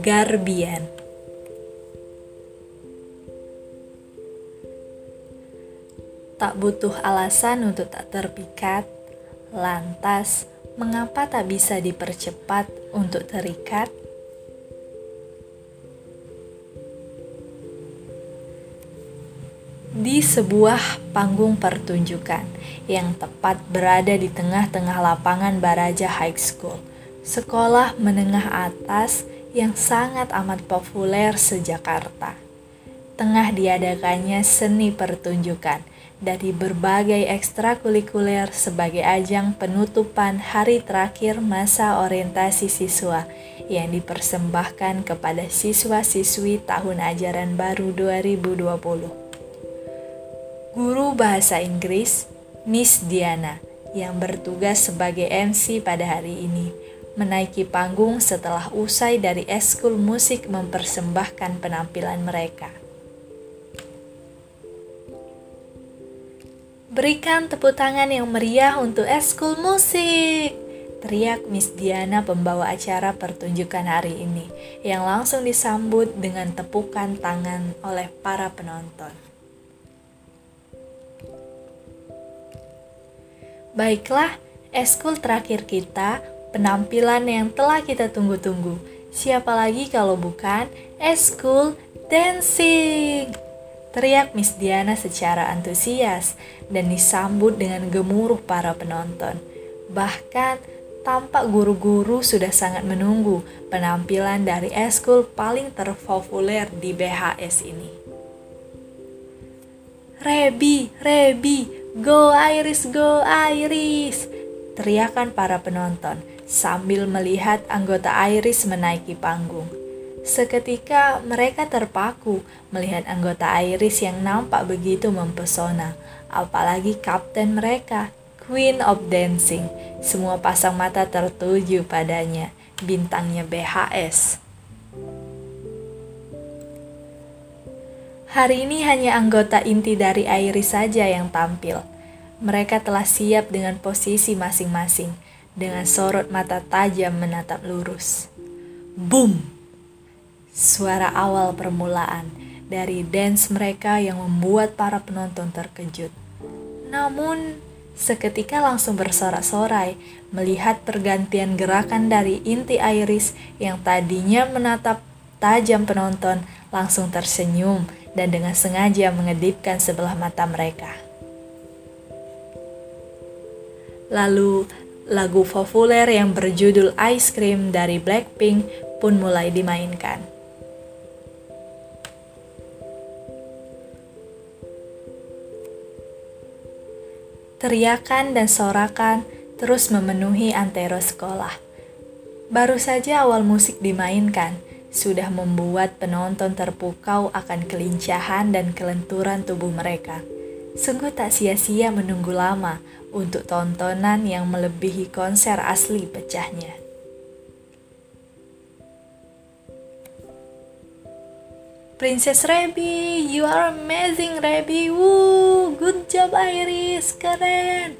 Garbian Tak butuh alasan untuk tak terpikat, lantas mengapa tak bisa dipercepat untuk terikat? Sebuah panggung pertunjukan yang tepat berada di tengah-tengah lapangan Baraja High School, sekolah menengah atas yang sangat amat populer se-Jakarta. Tengah diadakannya seni pertunjukan dari berbagai ekstrakurikuler sebagai ajang penutupan hari terakhir masa orientasi siswa yang dipersembahkan kepada siswa-siswi tahun ajaran baru 2020. Guru bahasa Inggris, Miss Diana, yang bertugas sebagai MC pada hari ini, menaiki panggung setelah usai dari eskul musik mempersembahkan penampilan mereka. Berikan tepuk tangan yang meriah untuk eskul musik! Teriak Miss Diana pembawa acara pertunjukan hari ini, yang langsung disambut dengan tepukan tangan oleh para penonton. Baiklah, eskul terakhir kita, penampilan yang telah kita tunggu-tunggu. Siapa lagi kalau bukan eskul dancing? Teriak Miss Diana secara antusias dan disambut dengan gemuruh para penonton. Bahkan tampak guru-guru sudah sangat menunggu penampilan dari eskul paling terpopuler di BHS ini. Rebi, Rebi, Go Iris, go Iris! Teriakan para penonton sambil melihat anggota Iris menaiki panggung. Seketika mereka terpaku melihat anggota Iris yang nampak begitu mempesona, apalagi kapten mereka, Queen of Dancing. Semua pasang mata tertuju padanya, bintangnya BHS. Hari ini hanya anggota inti dari Iris saja yang tampil. Mereka telah siap dengan posisi masing-masing, dengan sorot mata tajam menatap lurus. Boom! Suara awal permulaan dari dance mereka yang membuat para penonton terkejut. Namun, seketika langsung bersorak-sorai melihat pergantian gerakan dari inti Iris yang tadinya menatap tajam penonton langsung tersenyum dan dengan sengaja mengedipkan sebelah mata mereka. Lalu, lagu populer yang berjudul Ice Cream dari Blackpink pun mulai dimainkan. Teriakan dan sorakan terus memenuhi antero sekolah. Baru saja awal musik dimainkan, sudah membuat penonton terpukau akan kelincahan dan kelenturan tubuh mereka. Sungguh tak sia-sia menunggu lama untuk tontonan yang melebihi konser asli pecahnya. Princess Rebby, you are amazing Rebby. Woo, good job Iris, keren.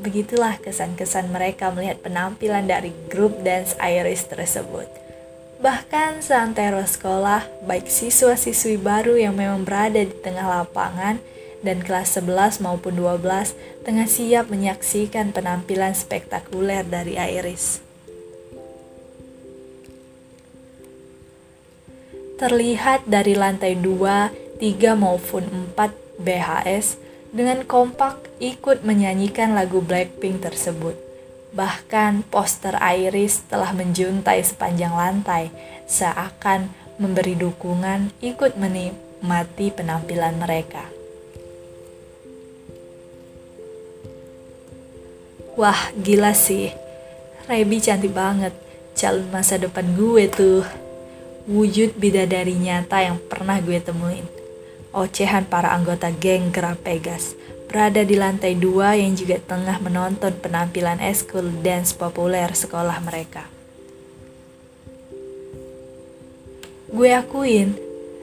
Begitulah kesan-kesan mereka melihat penampilan dari grup dance Iris tersebut. Bahkan seantero sekolah, baik siswa-siswi baru yang memang berada di tengah lapangan dan kelas 11 maupun 12 tengah siap menyaksikan penampilan spektakuler dari Iris. Terlihat dari lantai 2, 3 maupun 4 BHS dengan kompak ikut menyanyikan lagu Blackpink tersebut. Bahkan poster Iris telah menjuntai sepanjang lantai, seakan memberi dukungan ikut menikmati penampilan mereka. Wah, gila sih. Rebi cantik banget. Calon masa depan gue tuh. Wujud bidadari nyata yang pernah gue temuin. Ocehan para anggota geng Gerapegas berada di lantai dua yang juga tengah menonton penampilan eskul dance populer sekolah mereka. Gue akuin,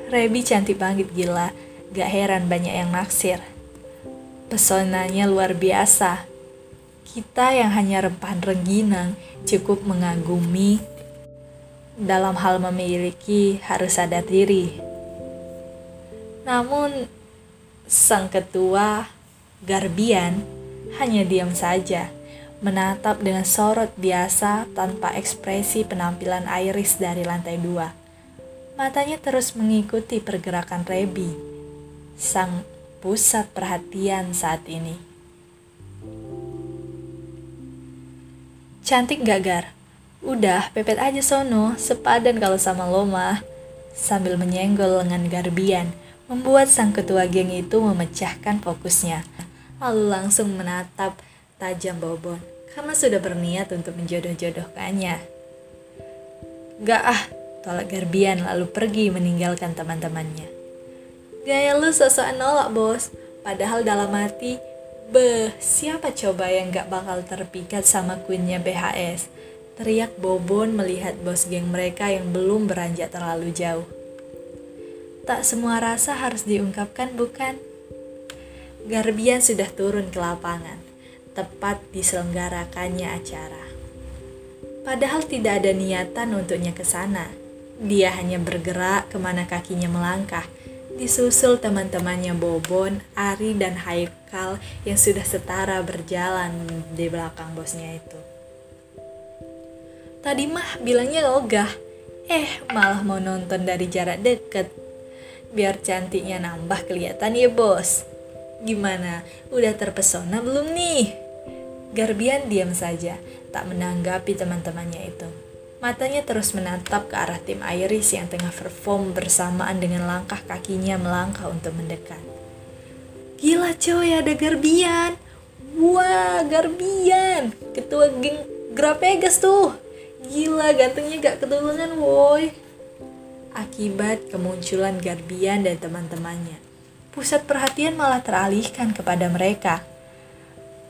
Rebi cantik banget gila, gak heran banyak yang naksir. Pesonanya luar biasa. Kita yang hanya rempahan rengginang cukup mengagumi dalam hal memiliki harus sadar diri. Namun sang ketua Garbian hanya diam saja, menatap dengan sorot biasa tanpa ekspresi penampilan Iris dari lantai dua. Matanya terus mengikuti pergerakan Rebi, sang pusat perhatian saat ini. Cantik gak Gar? Udah, pepet aja sono, sepadan kalau sama lo mah. Sambil menyenggol lengan Garbian, membuat sang ketua geng itu memecahkan fokusnya. Lalu langsung menatap tajam Bobon, karena sudah berniat untuk menjodoh-jodohkannya. Gak ah, tolak Garbian lalu pergi meninggalkan teman-temannya. Gaya lu sosok nolak bos, padahal dalam hati Beh, siapa coba yang gak bakal terpikat sama queennya BHS? Teriak Bobon melihat bos geng mereka yang belum beranjak terlalu jauh. Tak semua rasa harus diungkapkan bukan? Garbian sudah turun ke lapangan, tepat diselenggarakannya acara. Padahal tidak ada niatan untuknya ke sana. Dia hanya bergerak ke mana kakinya melangkah, disusul teman-temannya Bobon, Ari, dan Haikal yang sudah setara berjalan di belakang bosnya itu. Tadi mah bilangnya ogah, eh malah mau nonton dari jarak deket. Biar cantiknya nambah kelihatan ya bos. Gimana, udah terpesona belum nih? Garbian diam saja, tak menanggapi teman-temannya itu. Matanya terus menatap ke arah tim Iris yang tengah perform bersamaan dengan langkah kakinya melangkah untuk mendekat. Gila coy, ada Garbian. Wah, Garbian. Ketua geng Grapegas tuh. Gila, gantengnya gak ketulungan woi. Akibat kemunculan Garbian dan teman-temannya, pusat perhatian malah teralihkan kepada mereka.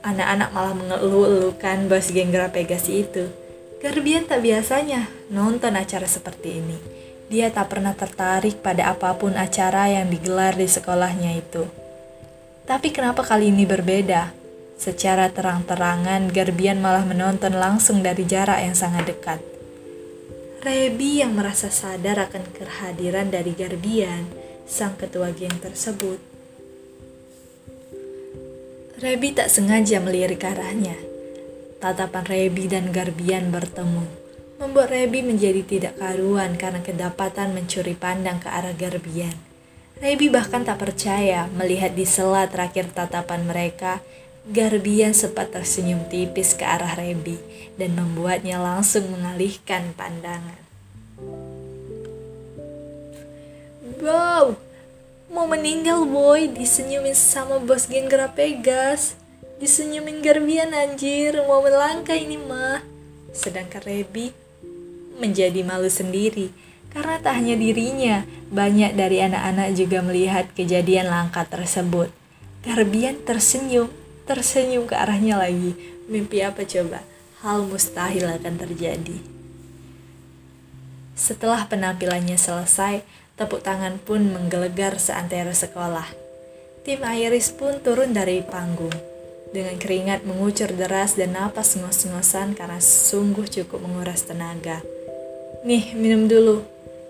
Anak-anak malah mengeluh-elukan bos geng Grapegas itu Garbian tak biasanya nonton acara seperti ini. Dia tak pernah tertarik pada apa pun acara yang digelar di sekolahnya itu. Tapi kenapa kali ini berbeda? Secara terang-terangan, Garbian malah menonton langsung dari jarak yang sangat dekat. Rebi yang merasa sadar akan kehadiran dari Garbian, sang ketua geng tersebut. Rebi tak sengaja melirik arahnya Tatapan Rebi dan Garbian bertemu, membuat Rebi menjadi tidak karuan karena kedapatan mencuri pandang ke arah Garbian. Rebi bahkan tak percaya melihat di sela terakhir tatapan mereka, Garbian sempat tersenyum tipis ke arah Rebi dan membuatnya langsung mengalihkan pandangan. Wow, mau meninggal boy disenyumin sama bos geng Gerapegas disenyumin Garbian anjir. Mau melangkah ini mah. Sedangkan Rebi menjadi malu sendiri karena tak hanya dirinya banyak dari anak-anak juga melihat kejadian langkah tersebut. Garbian tersenyum tersenyum ke arahnya lagi. Mimpi apa coba? Hal mustahil akan terjadi. Setelah penampilannya selesai tepuk tangan pun menggelegar seantero sekolah. Tim Iris pun turun dari panggung dengan keringat mengucur deras dan napas ngos-ngosan karena sungguh cukup menguras tenaga. Nih, minum dulu.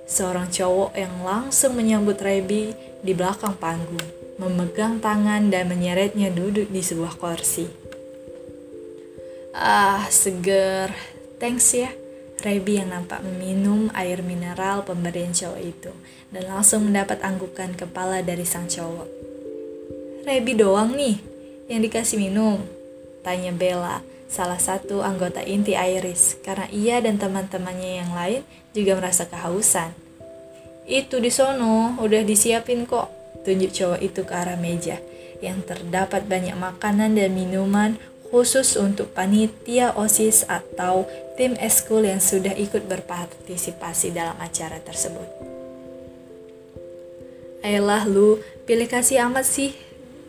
Seorang cowok yang langsung menyambut Rebi di belakang panggung, memegang tangan dan menyeretnya duduk di sebuah kursi. Ah, seger. Thanks ya. Rebi yang nampak meminum air mineral pemberian cowok itu dan langsung mendapat anggukan kepala dari sang cowok. Rebi doang nih, yang dikasih minum? Tanya Bella, salah satu anggota inti Iris, karena ia dan teman-temannya yang lain juga merasa kehausan. Itu di sono, udah disiapin kok, tunjuk cowok itu ke arah meja, yang terdapat banyak makanan dan minuman khusus untuk panitia OSIS atau tim eskul yang sudah ikut berpartisipasi dalam acara tersebut. Ayolah lu, pilih kasih amat sih,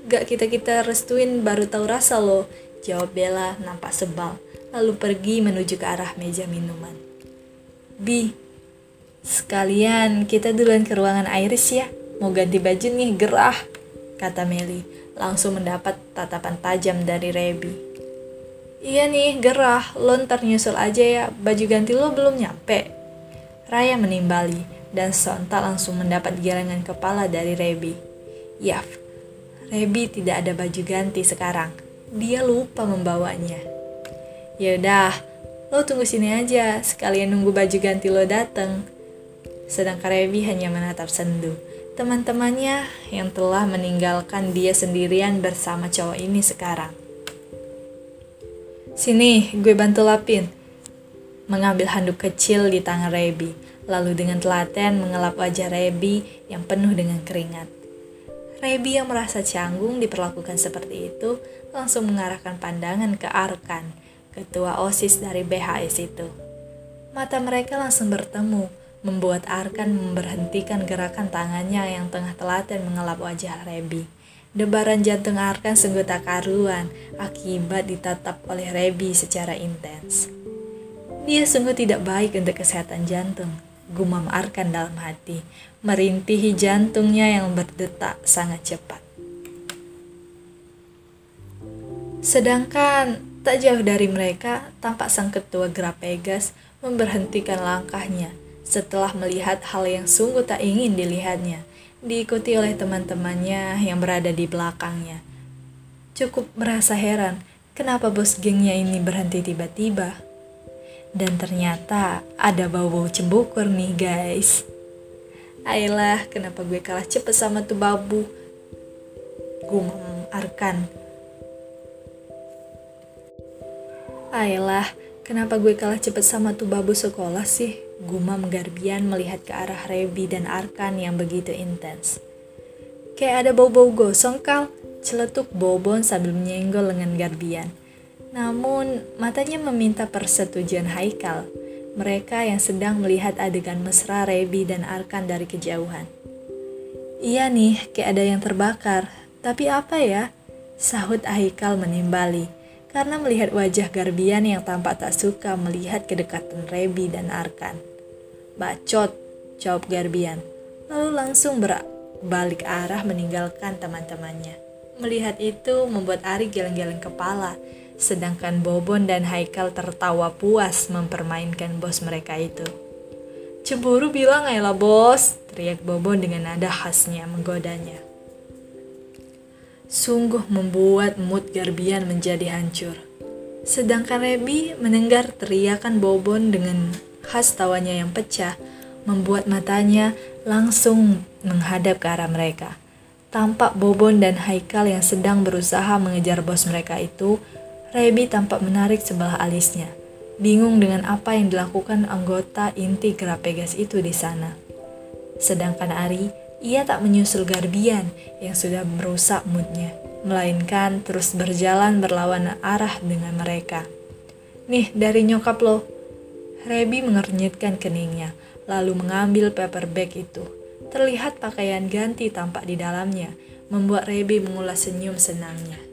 Gak kita-kita restuin baru tahu rasa loh, jawab Bella nampak sebal, lalu pergi menuju ke arah meja minuman. Bi, sekalian kita duluan ke ruangan Iris ya, mau ganti baju nih, gerah, kata Meli, langsung mendapat tatapan tajam dari Rebi. Iya nih, gerah. Lo ntar nyusul aja ya. Baju ganti lo belum nyampe. Raya menimbali dan sontak langsung mendapat gelengan kepala dari Rebi. Yaf, Rebi tidak ada baju ganti sekarang. Dia lupa membawanya. Yaudah, lo tunggu sini aja. Sekalian nunggu baju ganti lo dateng. Sedangkan Rebi hanya menatap sendu. Teman-temannya yang telah meninggalkan dia sendirian bersama cowok ini sekarang. Sini, gue bantu lapin. Mengambil handuk kecil di tangan Rebi, lalu dengan telaten mengelap wajah Rebi yang penuh dengan keringat. Rebi yang merasa canggung diperlakukan seperti itu, langsung mengarahkan pandangan ke Arkan, ketua OSIS dari BHS itu. Mata mereka langsung bertemu, membuat Arkan memberhentikan gerakan tangannya yang tengah telaten mengelap wajah Rebi. Debaran jantung Arkan sungguh tak karuan akibat ditatap oleh Rebi secara intens. Dia sungguh tidak baik untuk kesehatan jantung, gumam Arkan dalam hati, merintihi jantungnya yang berdetak sangat cepat. Sedangkan tak jauh dari mereka, tampak sang ketua Grapegas memberhentikan langkahnya setelah melihat hal yang sungguh tak ingin dilihatnya diikuti oleh teman-temannya yang berada di belakangnya. Cukup merasa heran kenapa bos gengnya ini berhenti tiba-tiba. Dan ternyata ada bau-bau cembukur nih guys. Ayolah, kenapa gue kalah cepet sama tuh babu? Gumam Arkan. Ayolah, kenapa gue kalah cepet sama tuh babu sekolah sih? Gumam Garbian melihat ke arah Rebi dan Arkan yang begitu intens. Kayak ada bau-bau gosong kal, celetuk Bobon sambil menyenggol lengan Garbian. Namun, matanya meminta persetujuan Haikal, mereka yang sedang melihat adegan mesra Rebi dan Arkan dari kejauhan. Iya nih, kayak ada yang terbakar. Tapi apa ya? Sahut Haikal menimbali karena melihat wajah Garbian yang tampak tak suka melihat kedekatan Rebi dan Arkan. Bacot, jawab Garbian. Lalu langsung berbalik arah meninggalkan teman-temannya. Melihat itu membuat Ari geleng-geleng kepala, sedangkan Bobon dan Haikal tertawa puas mempermainkan bos mereka itu. Cemburu bilang ayolah bos, teriak Bobon dengan nada khasnya menggodanya. Sungguh membuat mood Garbian menjadi hancur. Sedangkan Rebi mendengar teriakan Bobon dengan khas tawanya yang pecah membuat matanya langsung menghadap ke arah mereka. Tampak Bobon dan Haikal yang sedang berusaha mengejar bos mereka itu, Rebi tampak menarik sebelah alisnya. Bingung dengan apa yang dilakukan anggota inti Gerapegas itu di sana. Sedangkan Ari, ia tak menyusul Garbian yang sudah merusak moodnya, melainkan terus berjalan berlawan arah dengan mereka. Nih, dari nyokap lo, Rebi mengernyitkan keningnya, lalu mengambil paper bag itu. Terlihat pakaian ganti tampak di dalamnya, membuat Rebi mengulas senyum senangnya.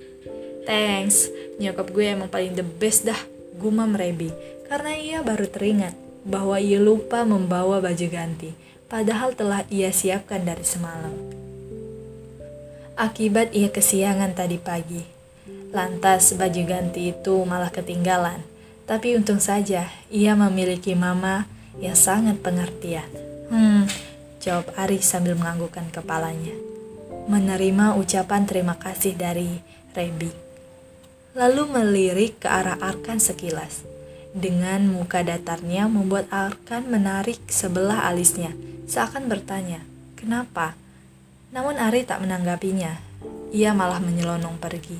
Thanks, nyokap gue emang paling the best dah, gumam Rebi, karena ia baru teringat bahwa ia lupa membawa baju ganti, padahal telah ia siapkan dari semalam. Akibat ia kesiangan tadi pagi, lantas baju ganti itu malah ketinggalan tapi untung saja ia memiliki mama yang sangat pengertian. Hmm, jawab Ari sambil menganggukkan kepalanya. Menerima ucapan terima kasih dari Rebi. Lalu melirik ke arah Arkan sekilas. Dengan muka datarnya membuat Arkan menarik sebelah alisnya, seakan bertanya, kenapa? Namun Ari tak menanggapinya. Ia malah menyelonong pergi.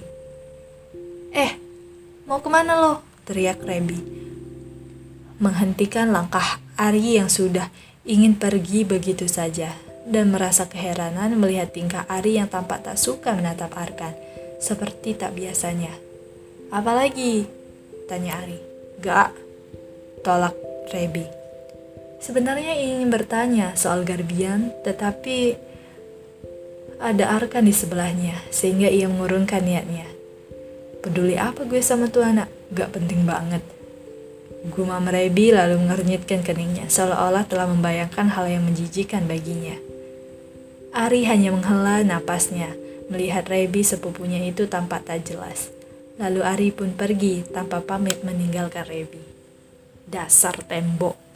Eh, mau ke mana lo? teriak Rebi. Menghentikan langkah Ari yang sudah ingin pergi begitu saja dan merasa keheranan melihat tingkah Ari yang tampak tak suka menatap Arkan, seperti tak biasanya. Apalagi? Tanya Ari. Gak, tolak Rebi. Sebenarnya ingin bertanya soal Garbian, tetapi ada Arkan di sebelahnya, sehingga ia mengurungkan niatnya. Peduli apa gue sama tuh anak? Gak penting banget. Gumam Rebi lalu mengernyitkan keningnya, seolah-olah telah membayangkan hal yang menjijikan baginya. Ari hanya menghela napasnya, melihat Rebi sepupunya itu tampak tak jelas. Lalu Ari pun pergi tanpa pamit meninggalkan Rebi. Dasar tembok.